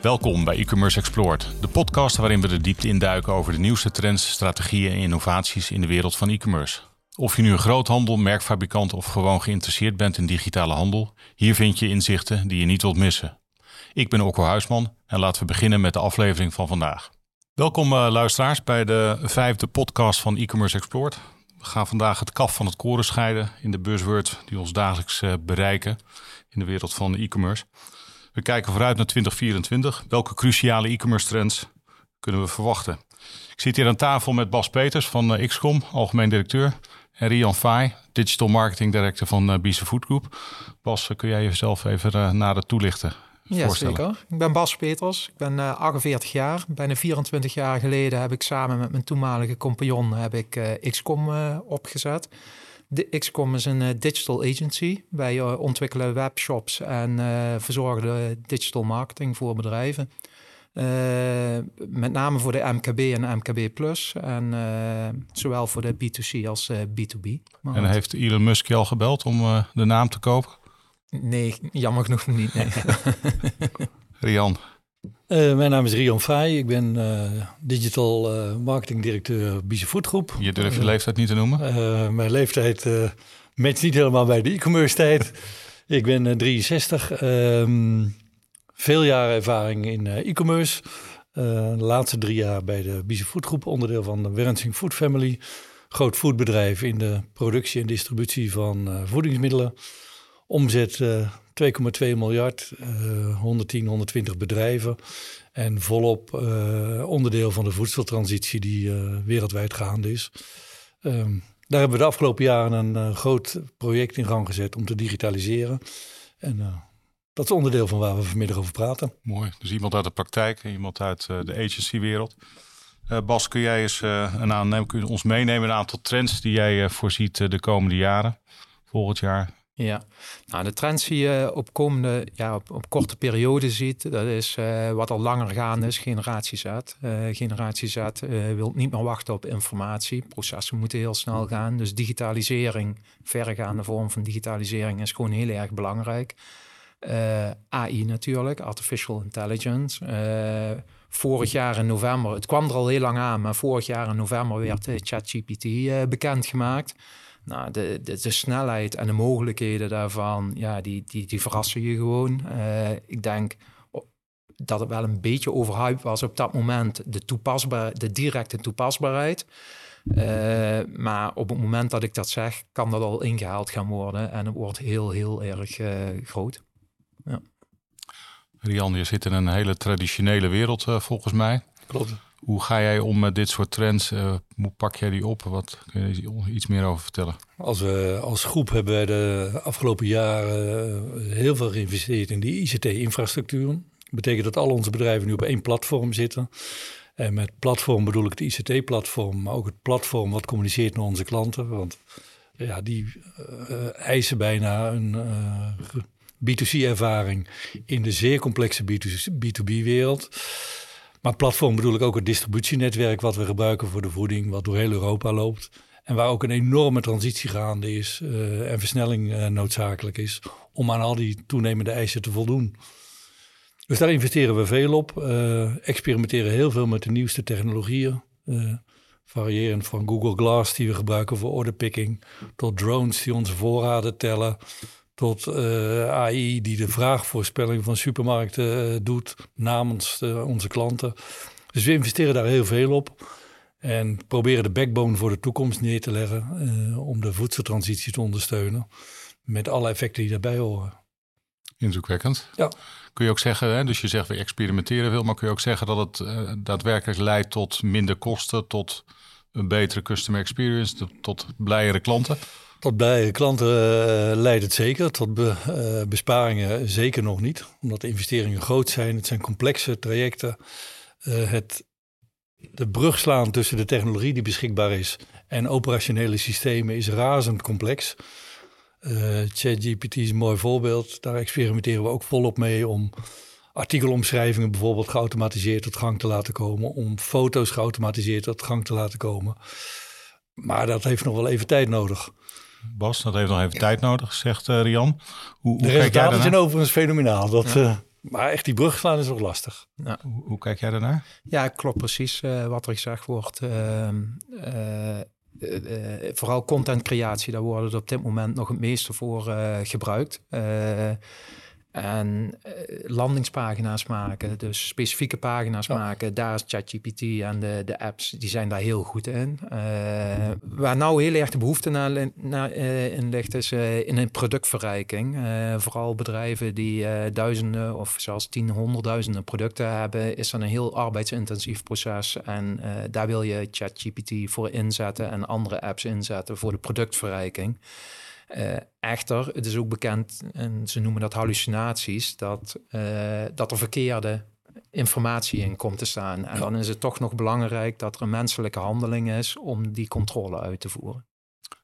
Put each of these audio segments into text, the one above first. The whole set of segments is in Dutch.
Welkom bij e-commerce Explored, de podcast waarin we de diepte induiken over de nieuwste trends, strategieën en innovaties in de wereld van e-commerce. Of je nu een groothandel, merkfabrikant of gewoon geïnteresseerd bent in digitale handel, hier vind je inzichten die je niet wilt missen. Ik ben Okko Huisman en laten we beginnen met de aflevering van vandaag. Welkom uh, luisteraars bij de vijfde podcast van e-commerce Explored. We gaan vandaag het kaf van het koren scheiden in de buzzword die ons dagelijks uh, bereiken in de wereld van e-commerce. We kijken vooruit naar 2024. Welke cruciale e-commerce trends kunnen we verwachten? Ik zit hier aan tafel met Bas Peters van uh, XCOM, algemeen directeur. En Rian Fay, Digital Marketing Director van uh, Bise Food Group. Bas, kun jij jezelf even nader toelichten? Ja, zeker. Ik ben Bas Peters. Ik ben uh, 48 jaar. Bijna 24 jaar geleden heb ik samen met mijn toenmalige compagnon heb ik, uh, XCOM uh, opgezet. De XCOM is een digital agency. Wij ontwikkelen webshops en verzorgen de digital marketing voor bedrijven. met name voor de MKB en MKB Plus. En zowel voor de B2C als B2B. Maar en heeft Elon Musk je al gebeld om de naam te kopen? Nee, jammer genoeg niet. Nee. Rian. Uh, mijn naam is Rian Fay. Ik ben uh, digital uh, marketing directeur Bise Foodgroep. Je durft je leeftijd niet te noemen? mijn leeftijd matcht niet helemaal bij de e-commerce tijd. ik ben 63. Um, veel jaren ervaring in e-commerce. de laatste drie jaar bij de Bise Foodgroep, onderdeel van de Wensing Food Family. Groot foodbedrijf in de productie en distributie van voedingsmiddelen. Omzet uh, 2,2 miljard, uh, 110, 120 bedrijven. En volop uh, onderdeel van de voedseltransitie die wereldwijd gaande is. Um, daar hebben we de afgelopen jaren een groot project in gang gezet om te digitaliseren. En dat is onderdeel van waar we vanmiddag over praten. Mooi. Dus iemand uit de praktijk, iemand uit de agencywereld. Bas, kun jij eens een aannemen, kun je ons meenemen een aantal trends die jij voorziet de komende jaren, volgend jaar? Ja, nou, de trends die je op komende, ja, op, op korte periode ziet, dat is uh, wat al langer gaande is, generatie Z. Uh, generatie Z uh, wil niet meer wachten op informatie. Processen moeten heel snel gaan. Dus digitalisering, verregaande vorm van digitalisering is gewoon heel erg belangrijk. AI natuurlijk, artificial intelligence. vorig jaar in november, het kwam er al heel lang aan, maar vorig jaar in november werd ChatGPT bekendgemaakt. Nou, de, de, de, snelheid en de mogelijkheden daarvan, ja, die, die, die verrassen je gewoon. Uh, ik denk dat het wel een beetje overhyped was op dat moment, de, toepasbaar, de directe toepasbaarheid. Uh, maar op het moment dat ik dat zeg, kan dat al ingehaald gaan worden. En het wordt heel, heel erg uh, groot. Ja. Rian, je zit in een hele traditionele wereld volgens mij. Klopt. Hoe ga jij om met dit soort trends? Uh, hoe pak jij die op? Wat kun je iets meer over vertellen? Als, we, als groep hebben wij de afgelopen jaren eh, heel veel geïnvesteerd in die ICT-infrastructuur. Dat betekent dat al onze bedrijven nu op één platform zitten. En met platform bedoel ik het ICT-platform, maar ook het platform wat communiceert naar onze klanten. Want ja, die uh, eisen bijna een uh, B2C-ervaring in de zeer complexe B2B-wereld. Maar platform bedoel ik ook het distributienetwerk wat we gebruiken voor de voeding, wat door heel Europa loopt. En waar ook een enorme transitie gaande is uh, en versnelling uh, noodzakelijk is om aan al die toenemende eisen te voldoen. Dus daar investeren we veel op, uh, experimenteren heel veel met de nieuwste technologieën. variërend van Google Glass die we gebruiken voor orderpicking, tot drones die onze voorraden tellen, tot uh, eh, AI die de vraagvoorspelling van supermarkten uh, doet namens uh, onze klanten. Dus we investeren daar heel veel op en proberen de backbone voor de toekomst neer te leggen om de voedseltransitie te ondersteunen met alle effecten die daarbij horen. Indrukwekkend. Ja. Kun je ook zeggen, hè, dus je zegt we experimenteren veel, maar kun je ook zeggen dat het daadwerkelijk leidt tot minder kosten, tot een betere customer experience, tot, tot blijere klanten? Tot bij klanten uh, leidt het zeker. Tot be, uh, besparingen zeker nog niet. Omdat de investeringen groot zijn. Het zijn complexe trajecten. Uh, het de brug slaan tussen de technologie die beschikbaar is en operationele systemen is razend complex. ChatGPT is een mooi voorbeeld. Daar experimenteren we ook volop mee om artikelomschrijvingen bijvoorbeeld geautomatiseerd tot gang te laten komen. Om foto's geautomatiseerd tot gang te laten komen. Maar dat heeft nog wel even tijd nodig. Bas, dat heeft nog even tijd nodig, zegt uh, Rian. Hoe, de hoe resultaten zijn overigens fenomenaal. Dat, ja. uh, maar echt die brug slaan is nog lastig. Ja. Hoe, hoe, kijk jij daarnaar? Ja, klopt precies uh, wat er gezegd wordt. Ehm, vooral contentcreatie, daar wordt het op dit moment nog het meeste voor gebruikt. En uh, landingspagina's maken, dus specifieke pagina's maken, daar is ChatGPT en de, de apps, die zijn daar heel goed in. Uh, waar nou heel erg de behoefte naar, naar uh, in ligt, is in een productverrijking. vooral bedrijven die duizenden of zelfs tien, honderdduizenden producten hebben, is dan een heel arbeidsintensief proces. En daar wil je ChatGPT voor inzetten en andere apps inzetten voor de productverrijking. Uh, echter, het is ook bekend, en ze noemen dat hallucinaties, dat, uh, dat er verkeerde informatie in komt te staan. En dan is het toch nog belangrijk dat er een menselijke handeling is om die controle uit te voeren.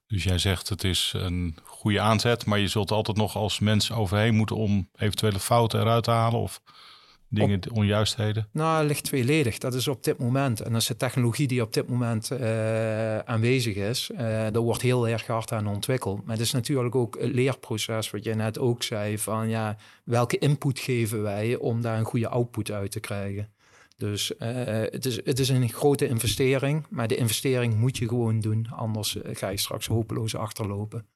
Dus jij zegt het is een goede aanzet, maar je zult altijd nog als mens overheen moeten om eventuele fouten eruit te halen? Of dingen, onjuistheden? Nou, ligt tweeledig. Dat is op dit moment. En dat is de technologie die op dit moment uh, aanwezig is. Uh, daar wordt heel erg hard aan ontwikkeld. Maar het is natuurlijk ook het leerproces, wat je net ook zei, van ja, welke input geven wij om daar een goede output uit te krijgen. Dus uh, het, is, het is een grote investering, maar de investering moet je gewoon doen. Anders ga je straks hopeloos achterlopen.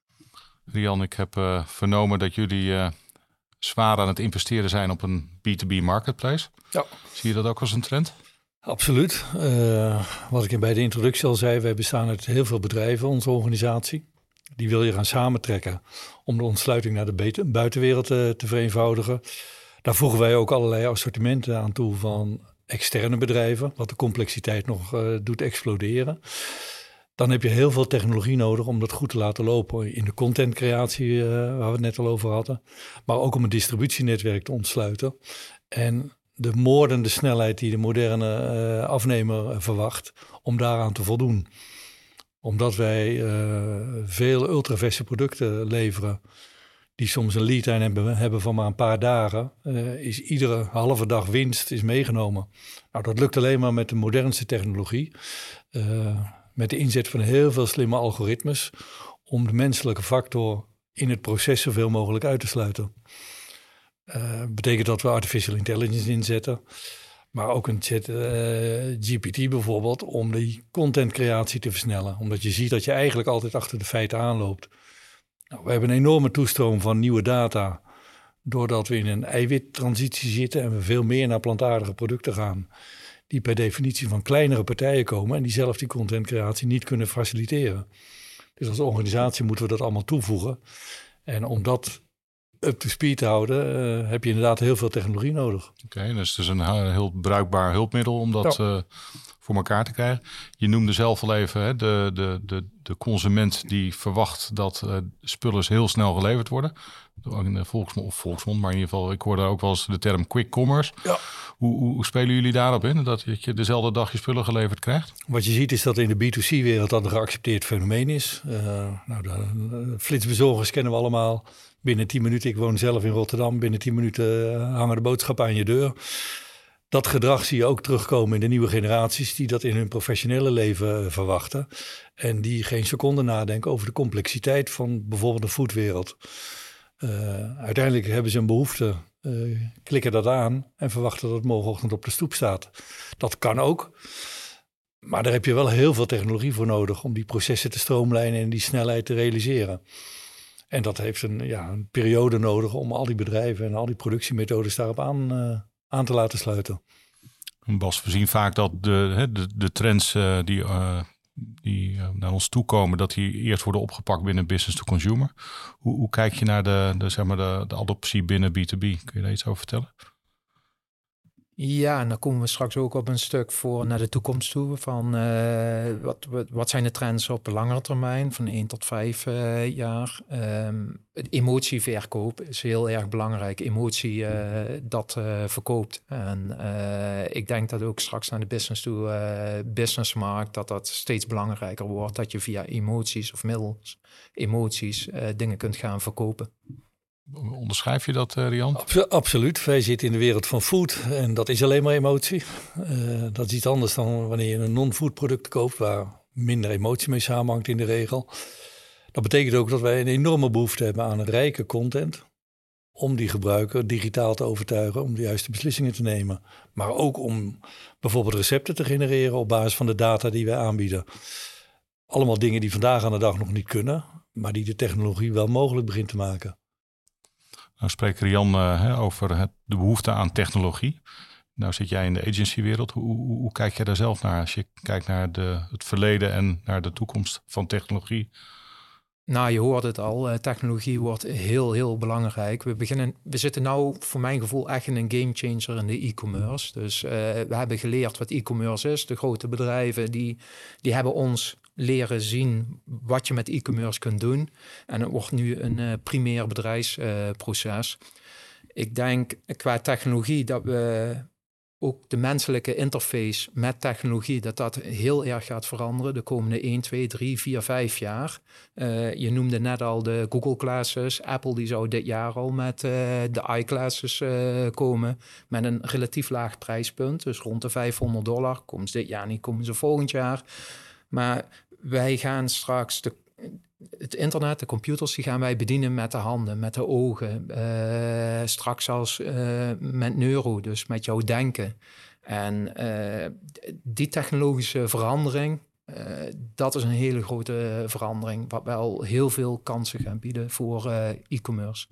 Rian, ik heb vernomen dat jullie zwaar aan het investeren zijn op een B2B marketplace. Ja. Zie je dat ook als een trend? Absoluut. Uh, wat ik bij de introductie al zei, wij bestaan uit heel veel bedrijven, onze organisatie. Die wil je gaan samentrekken om de ontsluiting naar de buitenwereld te, eh, te vereenvoudigen. Daar voegen wij ook allerlei assortimenten aan toe van externe bedrijven, wat de complexiteit nog uh, doet exploderen. Dan heb je heel veel technologie nodig om dat goed te laten lopen in de contentcreatie, uh, waar we het net al over hadden. Maar ook om een distributienetwerk te ontsluiten. En de moordende snelheid die de moderne uh, afnemer uh, verwacht, om daaraan te voldoen. Omdat wij veel ultraverse producten leveren, die soms een lead time hebben, hebben van maar een paar dagen, is iedere halve dag winst is meegenomen. Nou, dat lukt alleen maar met de modernste technologie met de inzet van heel veel slimme algoritmes om de menselijke factor in het proces zoveel mogelijk uit te sluiten. Uh, betekent dat we artificial intelligence inzetten, maar ook een chat uh, GPT bijvoorbeeld om die contentcreatie te versnellen. Omdat je ziet dat je eigenlijk altijd achter de feiten aanloopt. Nou, we hebben een enorme toestroom van nieuwe data, doordat we in een eiwittransitie zitten en we veel meer naar plantaardige producten gaan die per definitie van kleinere partijen komen en die zelf die contentcreatie niet kunnen faciliteren. Dus als organisatie moeten we dat allemaal toevoegen. En om dat up to speed te houden, uh, heb je inderdaad heel veel technologie nodig. Oké, dus het is een heel bruikbaar hulpmiddel om dat uh, voor elkaar te krijgen. Je noemde zelf al even hè, de, de, de, de consument die verwacht dat uh, spullen heel snel geleverd worden. In de volksmond, of volksmond, maar in ieder geval, ik hoorde ook wel eens de term quick commerce. Ja. Hoe, hoe, spelen jullie daarop in? Dat je dezelfde dag je spullen geleverd krijgt? Wat je ziet is dat in de B2C-wereld dat een geaccepteerd fenomeen is. Uh, nou, de, de, flitsbezorgers kennen we allemaal. Binnen 10 minuten, ik woon zelf in Rotterdam, binnen 10 minuten uh, hangen de boodschappen aan je deur. Dat gedrag zie je ook terugkomen in de nieuwe generaties die dat in hun professionele leven uh, verwachten. En die geen seconde nadenken over de complexiteit van bijvoorbeeld de foodwereld. Uh, uiteindelijk hebben ze een behoefte, uh, klikken dat aan en verwachten dat het morgenochtend op de stoep staat. Dat kan ook. Maar daar heb je wel heel veel technologie voor nodig om die processen te stroomlijnen en die snelheid te realiseren. En dat heeft een, ja, een periode nodig om al die bedrijven en al die productiemethodes daarop aan, uh, aan te laten sluiten. Bas, we zien vaak dat de, de, de trends uh, die uh, die uh, naar ons toe komen, dat die eerst worden opgepakt binnen business to consumer. Hoe, hoe kijk je naar de, zeg maar de, de adoptie binnen B2B? Kun je daar iets over vertellen? Ja, en dan komen we straks ook op een stuk voor naar de toekomst toe. Van uh, wat, wat zijn de trends op langere termijn, van 1 tot 5 uh, eh, jaar. Um, emotieverkoop is heel erg belangrijk. Emotie, uh, dat verkoopt. En ik denk dat ook straks naar de business toe, businessmarkt, dat dat steeds belangrijker wordt. Dat je via emoties of middels emoties dingen kunt gaan verkopen. Onderschrijf je dat, uh, Rian? absoluut. Wij zitten in de wereld van food en dat is alleen maar emotie. Uh, dat is iets anders dan wanneer je een non-food product koopt waar minder emotie mee samenhangt in de regel. Dat betekent ook dat wij een enorme behoefte hebben aan rijke content. Om die gebruiker digitaal te overtuigen om de juiste beslissingen te nemen. Maar ook om bijvoorbeeld recepten te genereren op basis van de data die wij aanbieden. Allemaal dingen die vandaag aan de dag nog niet kunnen, maar die de technologie wel mogelijk begint te maken. Nou spreekt Rian uh, over het, de behoefte aan technologie. Nou zit jij in de agencywereld. Hoe, hoe, hoe, kijk jij daar zelf naar als je kijkt naar de, het verleden en naar de toekomst van technologie? Nou, je hoort het al. Eh, technologie wordt heel, heel belangrijk. We, beginnen, we zitten nu, voor mijn gevoel, echt in een gamechanger in de e-commerce. Dus uh, we hebben geleerd wat e-commerce is. De grote bedrijven die, die hebben ons leren zien wat je met e-commerce kunt doen. En het wordt nu een uh, primair bedrijfsproces. ik denk qua technologie dat we ook de menselijke interface met technologie, dat dat heel erg gaat veranderen de komende 1, 2, 3, 4, 5 jaar. Uh, je noemde net al de Google Classes. Apple die zou dit jaar al met de iClasses uh, komen. Met een relatief laag prijspunt, dus rond de 500 dollar. Ze dit jaar niet, komen ze volgend jaar. Maar wij gaan straks de het internet, de computers, die gaan wij bedienen met de handen, met de ogen. Uh, straks als uh, met neuro, dus met jouw denken. En uh, die technologische verandering, dat is een hele grote verandering, wat wel heel veel kansen gaan bieden voor e-commerce.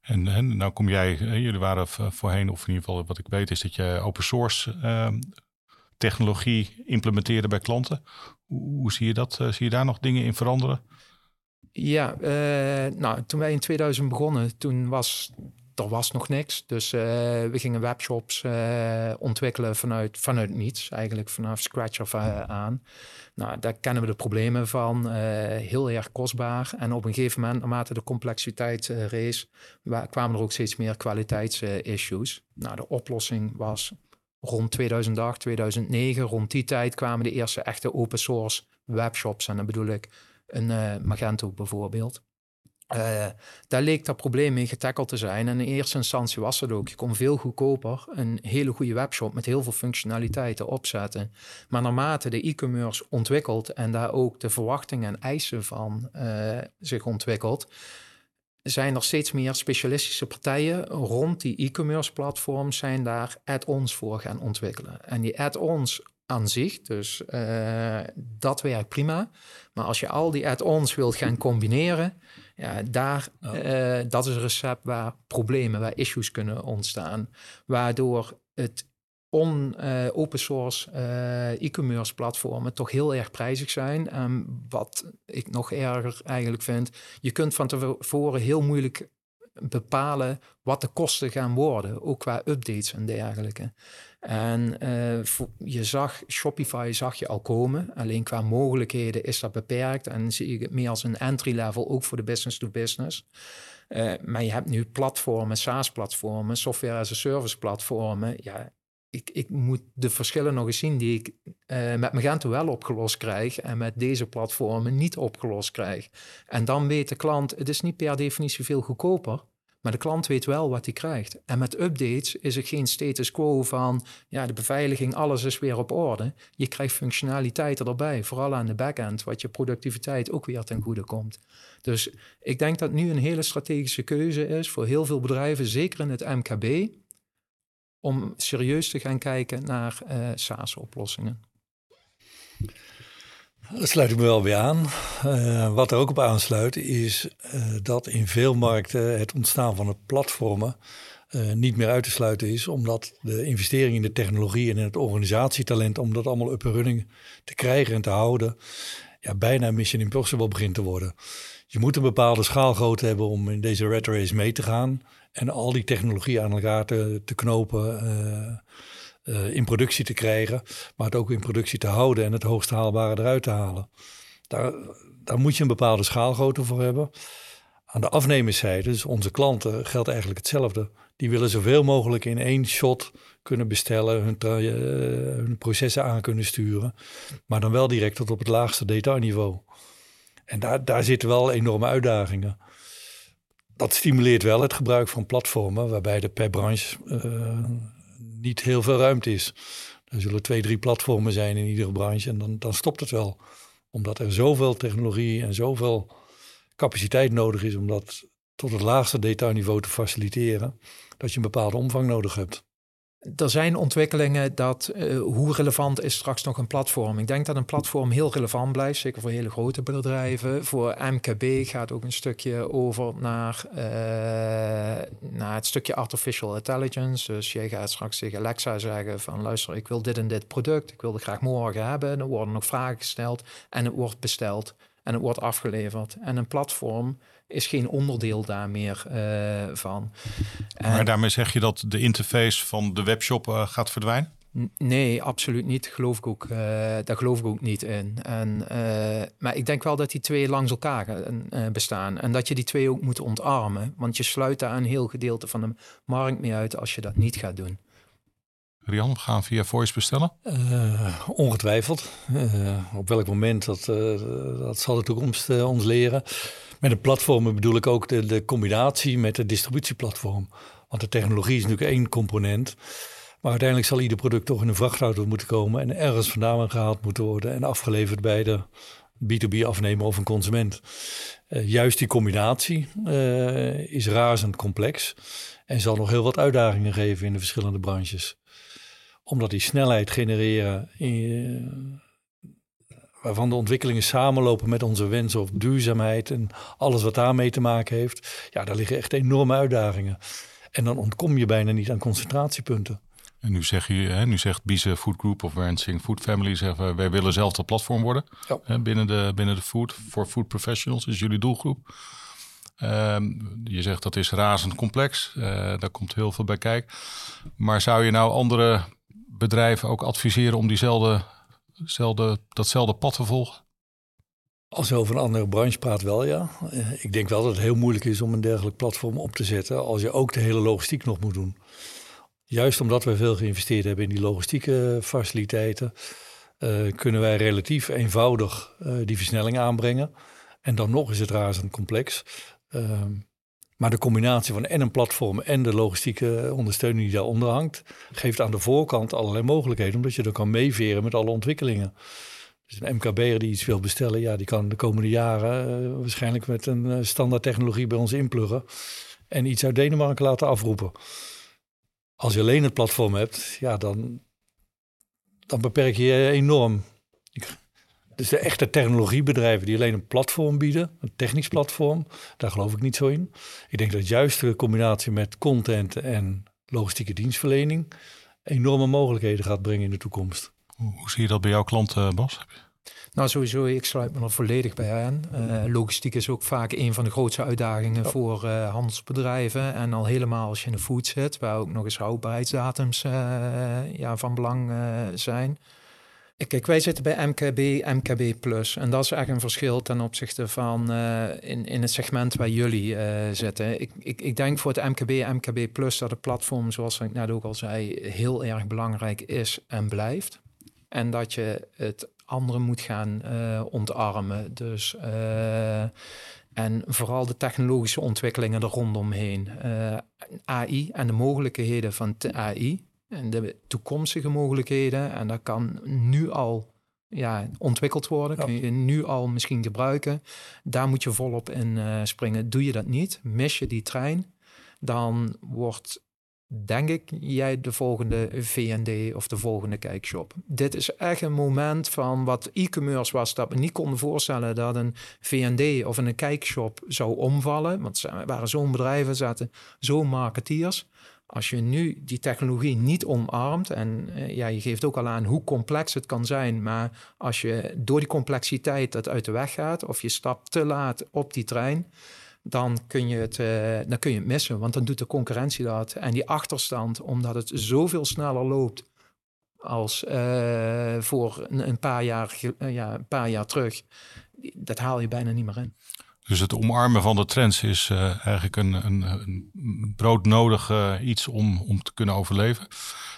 En, en nou kom jij, jullie waren voorheen, of in ieder geval wat ik weet, is dat je open source technologie implementeerde bij klanten. Hoe, zie je dat? zie je daar nog dingen in veranderen? Ja, uh, nou, toen wij in 2000 begonnen, toen was er was nog niks. Dus uh, we gingen webshops ontwikkelen vanuit, vanuit niets, eigenlijk vanaf scratch af aan. Nou, daar kennen we de problemen van, heel erg kostbaar. En op een gegeven moment, naarmate de complexiteit rees, kwamen er ook steeds meer kwaliteitsissues. nou, de oplossing was rond 2008, 2009, rond die tijd kwamen de eerste echte open source webshops. En dan bedoel ik een uh, Magento bijvoorbeeld. Uh, daar leek dat probleem mee getackeld te zijn. En in eerste instantie was het ook. Je kon veel goedkoper een hele goede webshop met heel veel functionaliteiten opzetten. Maar naarmate de e-commerce ontwikkelt en daar ook de verwachtingen en eisen van uh, zich ontwikkelt, zijn er steeds meer specialistische partijen rond die e-commerce platforms zijn daar add-ons voor gaan ontwikkelen. En die add-ons aan zich. Dus uh, dat werkt prima. Maar als je al die add-ons wilt gaan combineren, ja, daar, uh, dat is een recept waar problemen, waar issues kunnen ontstaan. Waardoor het on, uh, open source e-commerce platformen toch heel erg prijzig zijn. En wat ik nog erger eigenlijk vind, je kunt van tevoren heel moeilijk bepalen wat de kosten gaan worden, ook qua updates en dergelijke. En uh, je zag, Shopify zag je al komen. Alleen qua mogelijkheden is dat beperkt. En zie ik het meer als een entry level, ook voor de business to business. Maar je hebt nu platformen, SaaS-platformen, software as a service platformen. Ja, ik, ik moet de verschillen nog eens zien die ik uh, met Magento wel opgelost krijg en met deze platformen niet opgelost krijg. En dan weet de klant, het is niet per definitie veel goedkoper. Maar de klant weet wel wat hij krijgt. En met updates is er geen status quo van ja, de beveiliging, alles is weer op orde. Je krijgt functionaliteiten erbij, vooral aan de backend, wat je productiviteit ook weer ten goede komt. Dus ik denk dat nu een hele strategische keuze is voor heel veel bedrijven, zeker in het MKB, om serieus te gaan kijken naar uh, SaaS-oplossingen. Dat sluit ik me wel weer aan. Uh, wat er ook op aansluit is uh, dat in veel markten het ontstaan van het platformen niet meer uit te sluiten is, omdat de investering in de technologie en in het organisatietalent om dat allemaal up running te krijgen en te houden, ja, bijna mission impossible begint te worden. Je moet een bepaalde schaalgrootte hebben om in deze red race mee te gaan en al die technologie aan elkaar te, knopen uh, in productie te krijgen, maar het ook in productie te houden en het hoogst haalbare eruit te halen. Daar, daar moet je een bepaalde schaalgrootte voor hebben. Aan de afnemerszijde, dus onze klanten, geldt eigenlijk hetzelfde. Die willen zoveel mogelijk in één shot kunnen bestellen, hun, uh, hun processen aan kunnen sturen, maar dan wel direct tot op het laagste detailniveau. En daar, daar zitten wel enorme uitdagingen. Dat stimuleert wel het gebruik van platformen, waarbij er per branche uh, niet heel veel ruimte is. Er zullen twee, drie platformen zijn in iedere branche en dan, dan stopt het wel. Omdat er zoveel technologie en zoveel capaciteit nodig is om dat tot het laagste detailniveau te faciliteren, dat je een bepaalde omvang nodig hebt. Er zijn ontwikkelingen dat uh, hoe relevant is straks nog een platform? Ik denk dat een platform heel relevant blijft, zeker voor hele grote bedrijven. Voor MKB gaat ook een stukje over naar, uh, naar het stukje artificial intelligence. Dus jij gaat straks tegen Alexa zeggen van luister, ik wil dit en dit product, ik wil het graag morgen hebben. Er worden nog vragen gesteld en het wordt besteld en het wordt afgeleverd. En een platform is geen onderdeel daar meer uh, van. Maar daarmee zeg je dat de interface van de webshop uh, gaat verdwijnen? Nee, absoluut niet. Geloof ik ook, uh, daar geloof ik ook niet in. En, maar ik denk wel dat die twee langs elkaar bestaan. En dat je die twee ook moet ontarmen. Want je sluit daar een heel gedeelte van de markt mee uit als je dat niet gaat doen. Rian, we gaan via voice bestellen? ongetwijfeld. op welk moment, dat, dat zal de toekomst ons leren. Met de platformen bedoel ik ook de, de combinatie met het distributieplatform. Want de technologie is natuurlijk één component. Maar uiteindelijk zal ieder product toch in een vrachtauto moeten komen en ergens vandaan gehaald moeten worden en afgeleverd bij de B2B-afnemer of een consument. Juist die combinatie is razend complex en zal nog heel wat uitdagingen geven in de verschillende branches. Omdat die snelheid genereren in, waarvan de ontwikkelingen samenlopen met onze wensen op duurzaamheid en alles wat daarmee te maken heeft. Ja, daar liggen echt enorme uitdagingen. En dan ontkom je bijna niet aan concentratiepunten. En nu, zeg je, hè, nu zegt Bize Food Group of Wensing Food Family, zeggen wij willen zelf dat platform worden ja. hè, binnen, de, binnen de food, voor food professionals, is jullie doelgroep. Uh, je zegt dat is razend complex, uh, daar komt heel veel bij kijken. Maar zou je nou andere bedrijven ook adviseren om diezelfde datzelfde pad te volgen? Als je over een andere branche praat, wel ja. Ik denk wel dat het heel moeilijk is om een dergelijk platform op te zetten als je ook de hele logistiek nog moet doen. Juist omdat we veel geïnvesteerd hebben in die logistieke faciliteiten, uh, kunnen wij relatief eenvoudig uh, die versnelling aanbrengen. En dan nog is het razend complex. Uh, maar de combinatie van en een platform en de logistieke ondersteuning die daaronder hangt, geeft aan de voorkant allerlei mogelijkheden, omdat je dan kan meeveren met alle ontwikkelingen. Dus een MKB'er die iets wil bestellen, ja, die kan de komende jaren uh, waarschijnlijk met een uh, standaard technologie bij ons inpluggen en iets uit Denemarken laten afroepen. Als je alleen het platform hebt, ja, dan, dan beperk je je enorm. Dus de echte technologiebedrijven die alleen een platform bieden, een technisch platform, daar geloof ik niet zo in. Ik denk dat juist de combinatie met content en logistieke dienstverlening enorme mogelijkheden gaat brengen in de toekomst. Hoe zie je dat bij jouw klanten, Bas? Nou, sowieso, ik sluit me er volledig bij aan. Uh, logistiek is ook vaak een van de grootste uitdagingen voor uh, handelsbedrijven. En al helemaal als je in de food zit, waar ook nog eens houdbaarheidsdatums uh, ja, van belang zijn. Kijk, wij zitten bij MKB, MKB Plus. En dat is echt een verschil ten opzichte van uh, in, in het segment waar jullie uh, zitten. Ik, ik, ik denk voor het MKB, MKB Plus dat het platform, zoals ik net ook al zei, heel erg belangrijk is en blijft. En dat je het andere moet gaan uh, ontarmen. Dus, en vooral de technologische ontwikkelingen er rondomheen. AI en de mogelijkheden van AI en de toekomstige mogelijkheden. En dat kan nu al ja, ontwikkeld worden, kun je nu al misschien gebruiken. Daar moet je volop in uh, springen. Doe je dat niet, mis je die trein, dan wordt denk ik jij de volgende VND of de volgende kijkshop. Dit is echt een moment van wat e-commerce was, dat we niet konden voorstellen dat een VND of een kijkshop zou omvallen. Want ze waren zo'n bedrijven, zaten zo'n marketeers. Als je nu die technologie niet omarmt, en uh, ja, je geeft ook al aan hoe complex het kan zijn, maar als je door die complexiteit dat uit de weg gaat, of je stapt te laat op die trein, dan kun je het, uh, dan kun je het missen, want dan doet de concurrentie dat. En die achterstand, omdat het zoveel sneller loopt als uh, voor een, een, paar jaar, ja, een paar jaar terug, dat haal je bijna niet meer in. Dus het omarmen van de trends is eigenlijk een, een, een broodnodig iets om, om te kunnen overleven.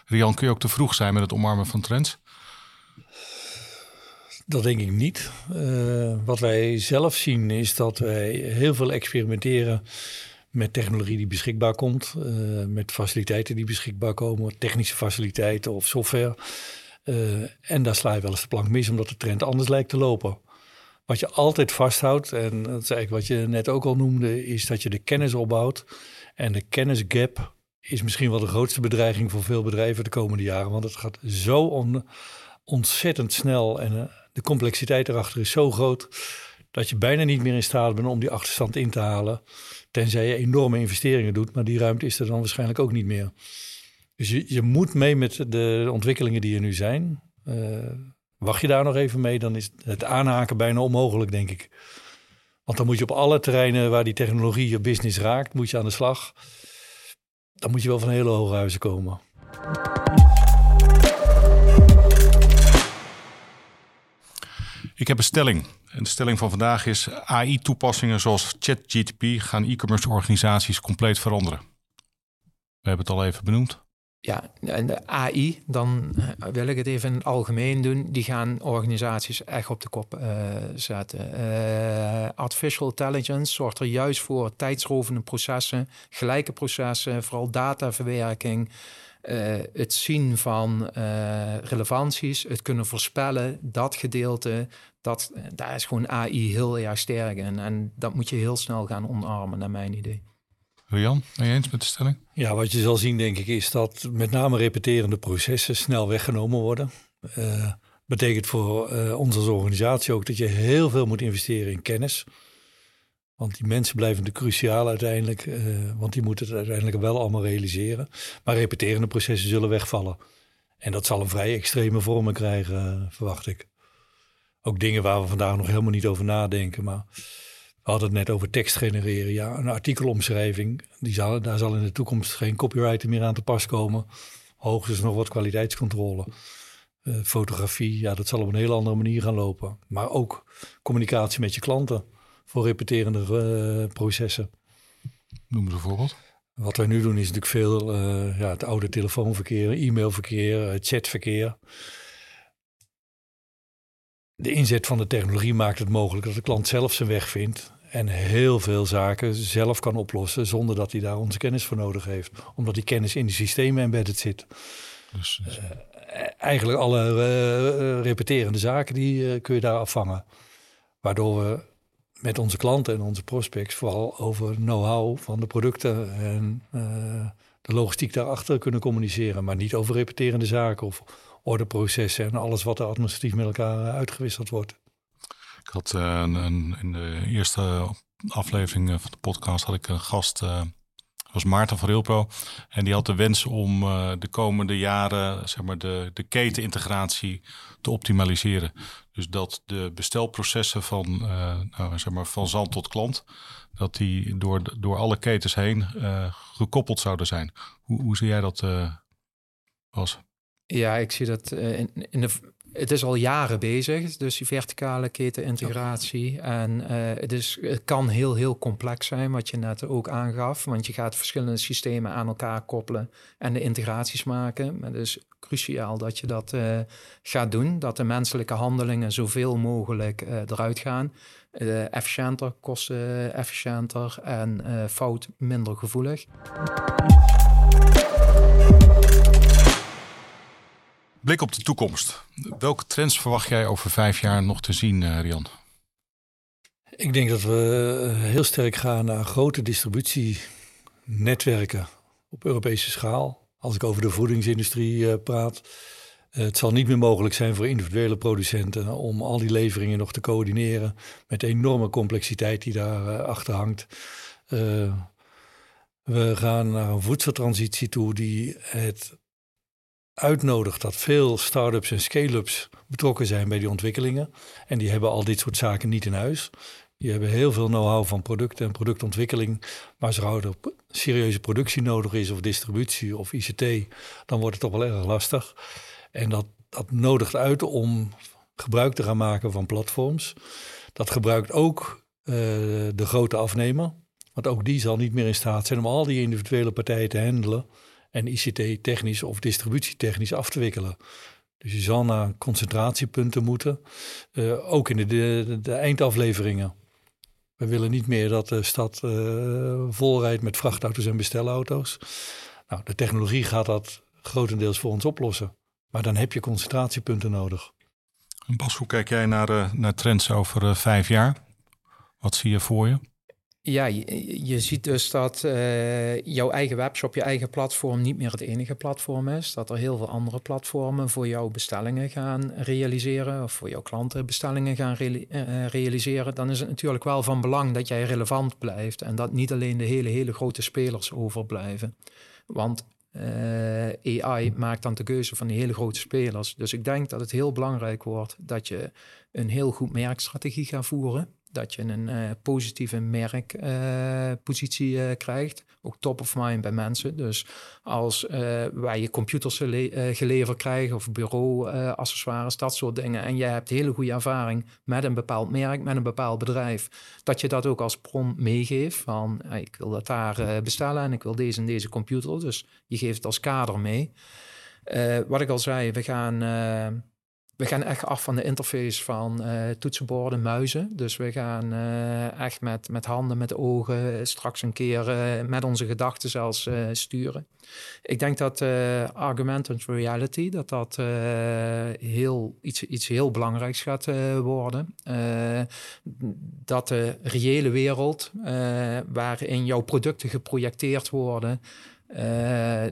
Rian, kun je ook te vroeg zijn met het omarmen van trends? Dat denk ik niet. Uh, wat wij zelf zien is dat wij heel veel experimenteren met technologie die beschikbaar komt, met faciliteiten die beschikbaar komen, technische faciliteiten of software. en daar sla je wel eens de plank mis omdat de trend anders lijkt te lopen. Wat je altijd vasthoudt, en dat is eigenlijk wat je net ook al noemde, is dat je de kennis opbouwt. En de kennisgap is misschien wel de grootste bedreiging voor veel bedrijven de komende jaren. Want het gaat zo ontzettend snel en eh, de complexiteit erachter is zo groot dat je bijna niet meer in staat bent om die achterstand in te halen. Tenzij je enorme investeringen doet, maar die ruimte is er dan waarschijnlijk ook niet meer. Dus je, je moet mee met de ontwikkelingen die er nu zijn. Uh, wacht je daar nog even mee, dan is het aanhaken bijna onmogelijk, denk ik. Want dan moet je op alle terreinen waar die technologie je business raakt, moet je aan de slag. Dan moet je wel van hele hoge huizen komen. Ik heb een stelling. En de stelling van vandaag is: AI-toepassingen zoals ChatGTP gaan e-commerce organisaties compleet veranderen. We hebben het al even benoemd. Ja, en de AI, dan eh, wil ik het even in het algemeen doen. Die gaan organisaties echt op de kop uh, zetten. Uh, artificial intelligence zorgt er juist voor tijdsrovende processen, gelijke processen, vooral dataverwerking. Uh, het zien van relevanties, het kunnen voorspellen, dat gedeelte, dat, daar is gewoon AI heel erg sterk in. En dat moet je heel snel gaan omarmen, naar mijn idee. Rian, ben je eens met de stelling? Ja, wat je zal zien denk ik is dat met name repeterende processen snel weggenomen worden. Uh, betekent voor uh, ons als organisatie ook dat je heel veel moet investeren in kennis. Want die mensen blijven de cruciaal uiteindelijk, uh, want die moeten het uiteindelijk wel allemaal realiseren. Maar repeterende processen zullen wegvallen. En dat zal een vrij extreme vormen krijgen, verwacht ik. Ook dingen waar we vandaag nog helemaal niet over nadenken. Maar we hadden het net over tekst genereren. Ja, een artikelomschrijving. Die zal, daar zal in de toekomst geen copywriter meer aan te pas komen. Hoogstens nog wat kwaliteitscontrole. Uh, fotografie, ja, dat zal op een hele andere manier gaan lopen. Maar ook communicatie met je klanten voor repeterende uh, processen. Noem een voorbeeld. Wat wij nu doen is natuurlijk veel uh, ja, het oude telefoonverkeer, e-mailverkeer, chatverkeer. De inzet van de technologie maakt het mogelijk dat de klant zelf zijn weg vindt en heel veel zaken zelf kan oplossen zonder dat hij daar onze kennis voor nodig heeft. Omdat die kennis in de systemen embedded zit. Dus, uh, eigenlijk alle repeterende zaken die kun je daar afvangen. Waardoor we met onze klanten en onze prospects vooral over know-how van de producten en de logistiek daarachter kunnen communiceren. Maar niet over repeterende zaken of ordeprocessen en alles wat er administratief met elkaar uitgewisseld wordt. Ik had uh, een, in de eerste aflevering van de podcast had ik een gast, uh, was Maarten van Railpro. En die had de wens om de komende jaren zeg maar, de, de ketenintegratie te optimaliseren. Dus dat de bestelprocessen van, nou, zeg maar, van zand tot klant, dat die door, door alle ketens heen gekoppeld zouden zijn. Hoe, hoe zie jij dat, Bas? Ja, ik zie dat in, in de het is al jaren bezig, dus die verticale ketenintegratie. En uh, het, is, het kan heel, heel complex zijn, wat je net ook aangaf. Want je gaat verschillende systemen aan elkaar koppelen en de integraties maken. Maar is cruciaal dat je dat uh, gaat doen. Dat de menselijke handelingen zoveel mogelijk uh, eruit gaan. efficiënter, kosten efficiënter en fout minder gevoelig. Blik op de toekomst. Welke trends verwacht jij over vijf jaar nog te zien, Rian? Ik denk dat we eh, heel sterk gaan naar grote distributienetwerken op Europese schaal. Als ik over de voedingsindustrie uh, praat. het zal niet meer mogelijk zijn voor individuele producenten om al die leveringen nog te coördineren met de enorme complexiteit die daar achter hangt. we gaan naar een voedseltransitie toe die het uitnodigt dat veel start-ups en scale-ups betrokken zijn bij die ontwikkelingen. En die hebben al dit soort zaken niet in huis. Die hebben heel veel know-how van producten en productontwikkeling. Maar als er serieuze productie nodig is, of distributie of ICT, dan wordt het toch wel erg lastig. En dat, dat nodigt uit om gebruik te gaan maken van platforms. Dat gebruikt ook uh, de grote afnemer. Want ook die zal niet meer in staat zijn om al die individuele partijen te handelen en ICT-technisch of distributietechnisch af te wikkelen. Dus je zal naar concentratiepunten moeten, uh, ook in de, de, de, eindafleveringen. We willen niet meer dat de stad uh, vol rijdt met vrachtauto's en bestelauto's. Nou, de technologie gaat dat grotendeels voor ons oplossen. Maar dan heb je concentratiepunten nodig. Bas, hoe kijk jij naar, naar trends over vijf jaar? Wat zie je voor je? Ja, je, ziet dus dat uh, jouw eigen webshop, je eigen platform niet meer het enige platform is. Dat er heel veel andere platformen voor jouw bestellingen gaan realiseren of voor jouw klanten bestellingen gaan uh, realiseren. Dan is het natuurlijk wel van belang dat jij relevant blijft en dat niet alleen de hele, hele grote spelers overblijven. Want AI maakt dan de keuze van die hele grote spelers. Dus ik denk dat het heel belangrijk wordt dat je een heel goed merkstrategie gaat voeren dat je een uh, positieve merkpositie uh, uh, krijgt. Ook top of mind bij mensen. Dus als wij je computers geleverd krijgen of bureauaccessoires, dat soort dingen. En jij hebt hele goede ervaring met een bepaald merk, met een bepaald bedrijf. Dat je dat ook als bron meegeeft. Van ik wil dat daar bestellen en ik wil deze en deze computer. Dus je geeft het als kader mee. wat ik al zei, we gaan we gaan echt af van de interface van uh, toetsenborden, muizen. Dus we gaan uh, echt met, met handen, met ogen, straks een keer met onze gedachten zelfs sturen. Ik denk dat augmented reality, dat dat heel, iets, iets heel belangrijks gaat worden. dat de reële wereld waarin jouw producten geprojecteerd worden... Uh,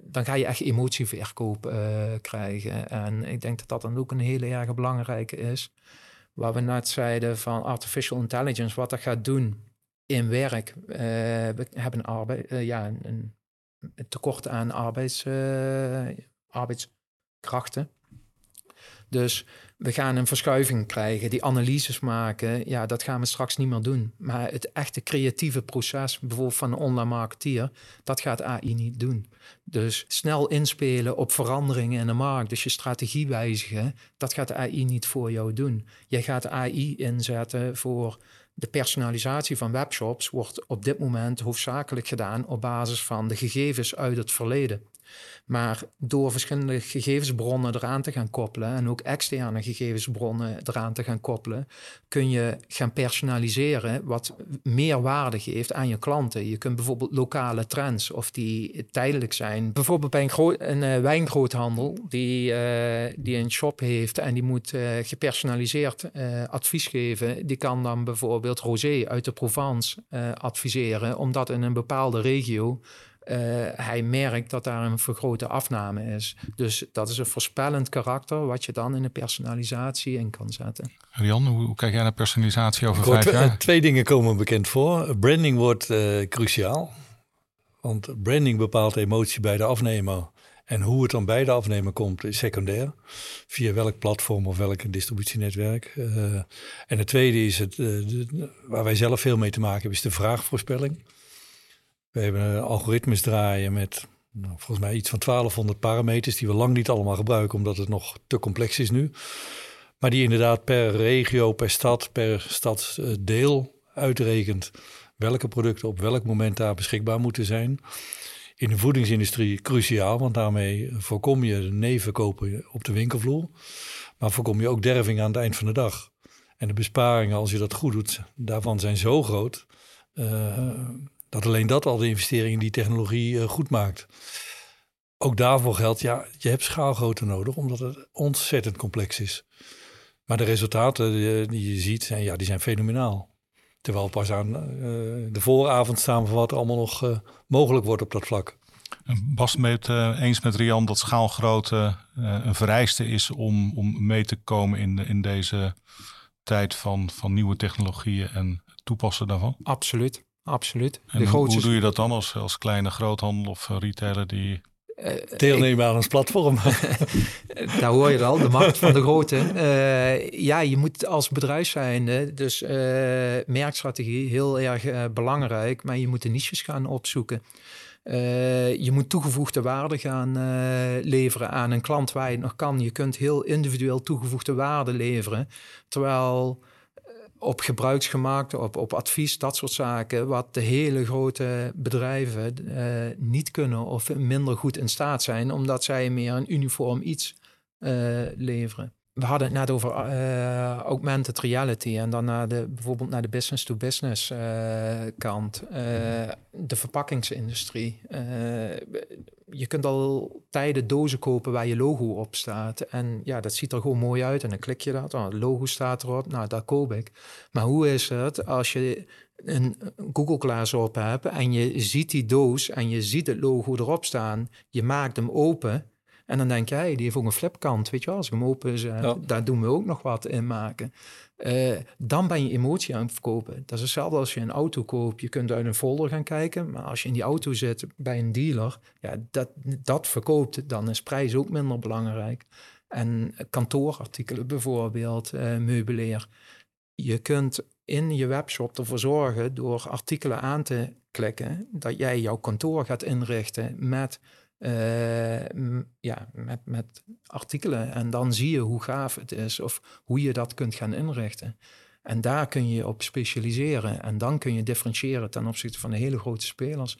dan ga je echt emotieverkoop uh, krijgen. En ik denk dat dat dan ook een hele erg belangrijke is. Waar we net zeiden van artificial intelligence, wat dat gaat doen in werk. Uh, we hebben ja, een, tekort aan arbeids, arbeidskrachten. Dus we gaan een verschuiving krijgen, die analyses maken. Ja, dat gaan we straks niet meer doen. Maar het echte creatieve proces, bijvoorbeeld van een online marketeer, dat gaat AI niet doen. Dus snel inspelen op veranderingen in de markt, dus je strategie wijzigen, dat gaat AI niet voor jou doen. Jij gaat AI inzetten voor de personalisatie van webshops wordt op dit moment hoofdzakelijk gedaan op basis van de gegevens uit het verleden. Maar door verschillende gegevensbronnen eraan te gaan koppelen en ook externe gegevensbronnen eraan te gaan koppelen, kun je gaan personaliseren wat meer waarde geeft aan je klanten. Je kunt bijvoorbeeld lokale trends of die tijdelijk zijn. Bijvoorbeeld bij een, uh, wijngroothandel die, uh, die een shop heeft en die moet uh, gepersonaliseerd advies geven. Die kan dan bijvoorbeeld rosé uit de Provence adviseren, omdat in een bepaalde regio hij merkt dat daar een vergrote afname is. Dus dat is een voorspellend karakter wat je dan in de personalisatie in kan zetten. Rian, hoe, hoe kijk jij naar personalisatie over vijf jaar? Twee dingen komen bekend voor. Branding wordt uh, cruciaal. Want branding bepaalt de emotie bij de afnemer. En hoe het dan bij de afnemer komt is secundair. Via welk platform of welk distributienetwerk. Uh, en het tweede is het, de, waar wij zelf veel mee te maken hebben, is de vraagvoorspelling. We hebben algoritmes draaien met nou, volgens mij iets van 1200 parameters die we lang niet allemaal gebruiken omdat het nog te complex is nu. Maar die inderdaad per regio, per stad, per stadsdeel uitrekent welke producten op welk moment daar beschikbaar moeten zijn. In de voedingsindustrie cruciaal, want daarmee voorkom je nevenkopen op de winkelvloer. Maar voorkom je ook derving aan het eind van de dag. En de besparingen, als je dat goed doet, daarvan zijn zo groot. Uh, dat alleen dat al de investering in die technologie uh, goed maakt. Ook daarvoor geldt, ja, je hebt schaalgrootte nodig, omdat het ontzettend complex is. Maar de resultaten die, die je ziet, zijn, ja, die zijn fenomenaal. Terwijl pas aan uh, de vooravond staan van wat er allemaal nog uh, mogelijk wordt op dat vlak. Bas het eens met Rian dat schaalgrootte een vereiste is om, om mee te komen in, in deze tijd van, van nieuwe technologieën en toepassen daarvan? Absoluut absoluut. En hoe, hoe, doe je dat dan als, als kleine groothandel of retailer die... Uh, Deelnemen aan ons platform. Daar hoor je al, de macht van de grote. Uh, ja, je moet als bedrijf zijn, dus uh, merkstrategie heel erg belangrijk, maar je moet de niches gaan opzoeken. je moet toegevoegde waarde gaan leveren aan een klant waar je het nog kan. Je kunt heel individueel toegevoegde waarde leveren, terwijl op gebruiksgemaakt, op, op advies, dat soort zaken, wat de hele grote bedrijven uh, niet kunnen of minder goed in staat zijn, omdat zij meer een uniform iets uh, leveren. We hadden het net over uh, augmented reality en dan naar de, bijvoorbeeld naar de business-to-business -business, kant. de verpakkingsindustrie. Je kunt al tijden dozen kopen waar je logo op staat. En ja, dat ziet er gewoon mooi uit. En dan klik je dat, oh, het logo staat erop, nou, dat koop ik. Maar hoe is het als je een Google Glass op hebt en je ziet die doos en je ziet het logo erop staan, je maakt hem open en dan denk jij, die heeft ook een flipkant, weet je wel. Als ik hem open zet, daar doen we ook nog wat in maken. Uh, dan ben je emotie aan het verkopen. Dat is hetzelfde als je een auto koopt. Je kunt uit een folder gaan kijken, maar als je in die auto zit bij een dealer, ja, dat, dat verkoopt, dan is prijs ook minder belangrijk. En kantoorartikelen bijvoorbeeld, uh, meubileer. Je kunt in je webshop ervoor zorgen door artikelen aan te klikken, dat jij jouw kantoor gaat inrichten met uh, ja, met, met artikelen. En dan zie je hoe gaaf het is of hoe je dat kunt gaan inrichten. En daar kun je op specialiseren. En dan kun je differentiëren ten opzichte van de hele grote spelers.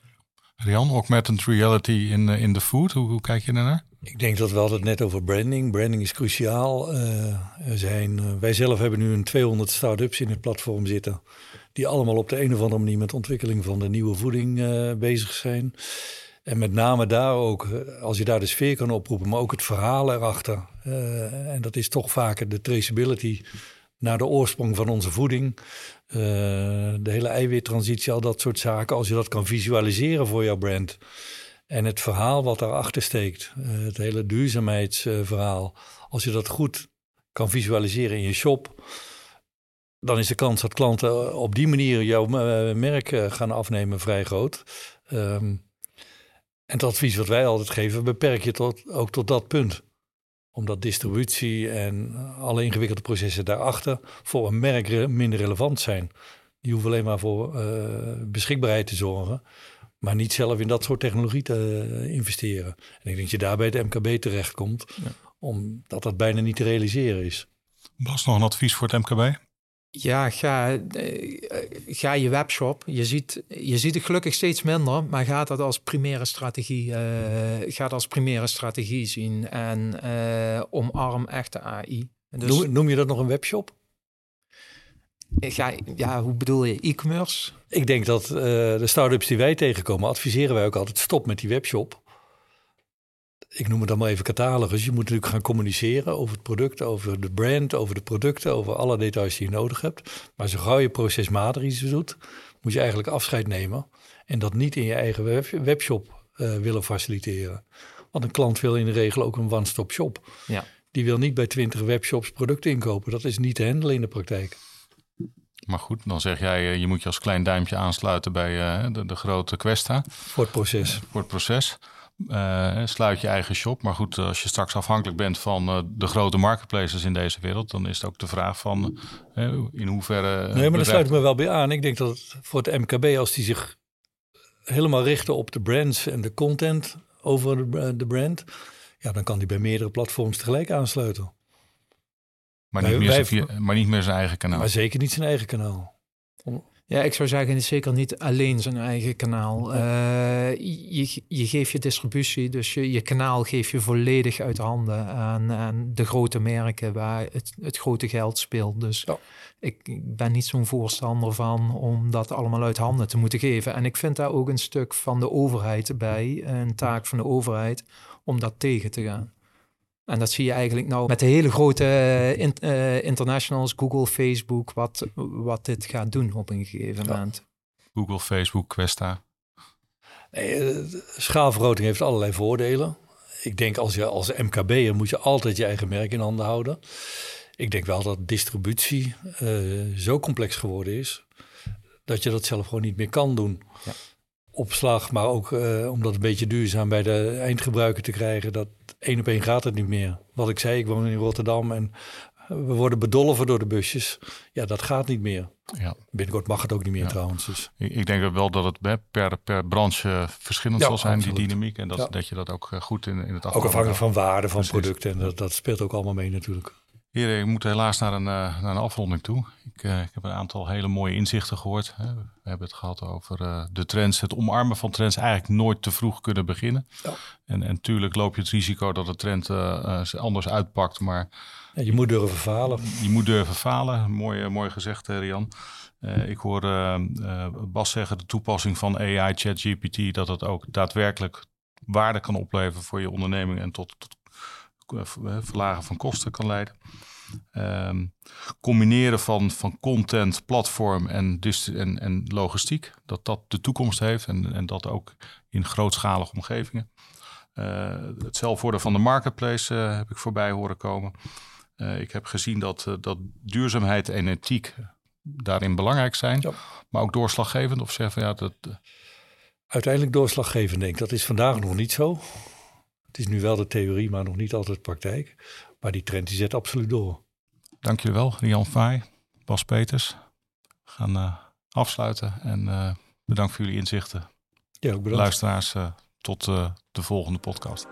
Rian, augmented reality in, eh, in de food, hoe, hoe kijk je daarnaar? Ik denk dat we hadden het net over branding. Branding is cruciaal. Uh, er zijn, wij zelf hebben nu een 200 start-ups in het platform zitten. Die allemaal op de een of andere manier met ontwikkeling van de nieuwe voeding bezig zijn. En met name daar ook, eh, als je daar de sfeer kan oproepen, maar ook het verhaal erachter. Uh, en dat is toch vaker de traceability naar de oorsprong van onze voeding. Uh, de hele eiwittransitie, al dat soort zaken. Als je dat kan visualiseren voor jouw brand. En het verhaal wat daarachter steekt. het hele duurzaamheidsverhaal. Als je dat goed kan visualiseren in je shop. Dan is de kans dat klanten op die manier jouw merk gaan afnemen vrij groot. Um, en het advies wat wij altijd geven, beperk je tot, ook tot dat punt. Omdat distributie en alle ingewikkelde processen daarachter voor een merk minder relevant zijn. Die hoeven alleen maar voor uh, beschikbaarheid te zorgen, maar niet zelf in dat soort technologie te uh, investeren. En ik denk dat je daarbij de MKB terechtkomt, ja. omdat dat bijna niet te realiseren is. Bas, nog een advies voor het MKB? Ja, ga, eh, ga je webshop. Je ziet, je ziet het gelukkig steeds minder, maar ga dat als primaire strategie, uh, ga dat als primaire strategie zien. En uh, omarm echte AI. Dus, noem, noem, je dat nog een webshop? Ga, ja, hoe bedoel je? E-commerce? Ik denk dat de start-ups die wij tegenkomen, adviseren wij ook altijd stop met die webshop ik noem het dan maar even catalogus. Je moet natuurlijk gaan communiceren over het product, over de brand, over de producten, over alle details die je nodig hebt. Maar zo gauw je procesmatig iets doet, moet je eigenlijk afscheid nemen. En dat niet in je eigen webshop uh, willen faciliteren. Want een klant wil in de regel ook een one-stop shop. Ja. Die wil niet bij twintig webshops producten inkopen. Dat is niet te handelen in de praktijk. Maar goed, dan zeg jij, eh, je moet je als klein duimpje aansluiten bij uh, de, de, grote Questa. Voor het proces. voor het proces. Uh, sluit je eigen shop. Maar goed, als je straks afhankelijk bent van uh, de grote marketplaces in deze wereld, dan is het ook de vraag van uh, in hoeverre. Nee, maar daar sluit ik me wel bij aan. Ik denk dat het voor het MKB, als die zich helemaal richten op de brands en de content over de, de brand, ja, dan kan die bij meerdere platforms tegelijk aansluiten. Maar niet, meer zijn, maar niet meer zijn eigen kanaal. Maar zeker niet zijn eigen kanaal. Ja, ik zou zeggen, zeker niet alleen zijn eigen kanaal. Uh, je, je geeft je distributie, dus je, je kanaal geef je volledig uit handen aan, aan de grote merken waar het, het grote geld speelt. Dus ik, ik, ben niet zo'n voorstander van om dat allemaal uit handen te moeten geven. En ik vind daar ook een stuk van de overheid bij, een taak van de overheid, om dat tegen te gaan. En dat zie je eigenlijk nou met de hele grote uh, internationals, Google, Facebook, wat, wat dit gaat doen op een gegeven moment. Google, Facebook, Questa. Nee, eh, schaalvergroting heeft allerlei voordelen. Ik denk als je als MKB'er moet je altijd je eigen merk in handen houden. Ik denk wel dat distributie zo complex geworden is dat je dat zelf gewoon niet meer kan doen. Ja. Opslag, maar ook uh, om dat een beetje duurzaam bij de eindgebruiker te krijgen, dat één op één gaat het niet meer. Wat ik zei, ik woon in Rotterdam en we worden bedolven door de busjes. Ja, dat gaat niet meer. Ja. Binnenkort mag het ook niet meer trouwens. Dus. Ik, ik, denk wel dat het per, per branche verschillend zal zijn, die dynamiek. En dat, dat je dat ook eh, goed in, in het Ook afhankelijk van waarde van producten. En dat, dat speelt ook allemaal mee natuurlijk. Heren, ik moet helaas naar een, uh, naar een afronding toe. Ik, uh, ik, heb een aantal hele mooie inzichten gehoord. Hè. We hebben het gehad over uh, de trends. Het omarmen van trends eigenlijk nooit te vroeg kunnen beginnen. Ja. En, en tuurlijk loop je het risico dat de trend anders uitpakt. Maar ja, je moet durven falen. Je moet durven falen. Mooi, mooi gezegd, Rian. ik hoor Bas zeggen, de toepassing van AI, ChatGPT, dat het ook daadwerkelijk waarde kan opleveren voor je onderneming en tot, tot verlagen van kosten kan leiden. Ehm, combineren van, van content, platform en, en, en logistiek. Dat dat de toekomst heeft en, en dat ook in grootschalige omgevingen. Uh, het zelf worden van de marketplace uh, heb ik voorbij horen komen. Uh, ik heb gezien dat, dat duurzaamheid en ethiek daarin belangrijk zijn, ja. maar ook doorslaggevend. Of zeggen ja, dat. Uiteindelijk doorslaggevend, denk ik. Dat is vandaag nog niet zo. Het is nu wel de theorie, maar nog niet altijd praktijk. Maar die trend die zet absoluut door. Dank jullie wel, Rian Vaai, Bas Peters. We gaan uh, afsluiten en uh, bedankt voor jullie inzichten. Ja, ook bedankt. Luisteraars, uh, tot de volgende podcast.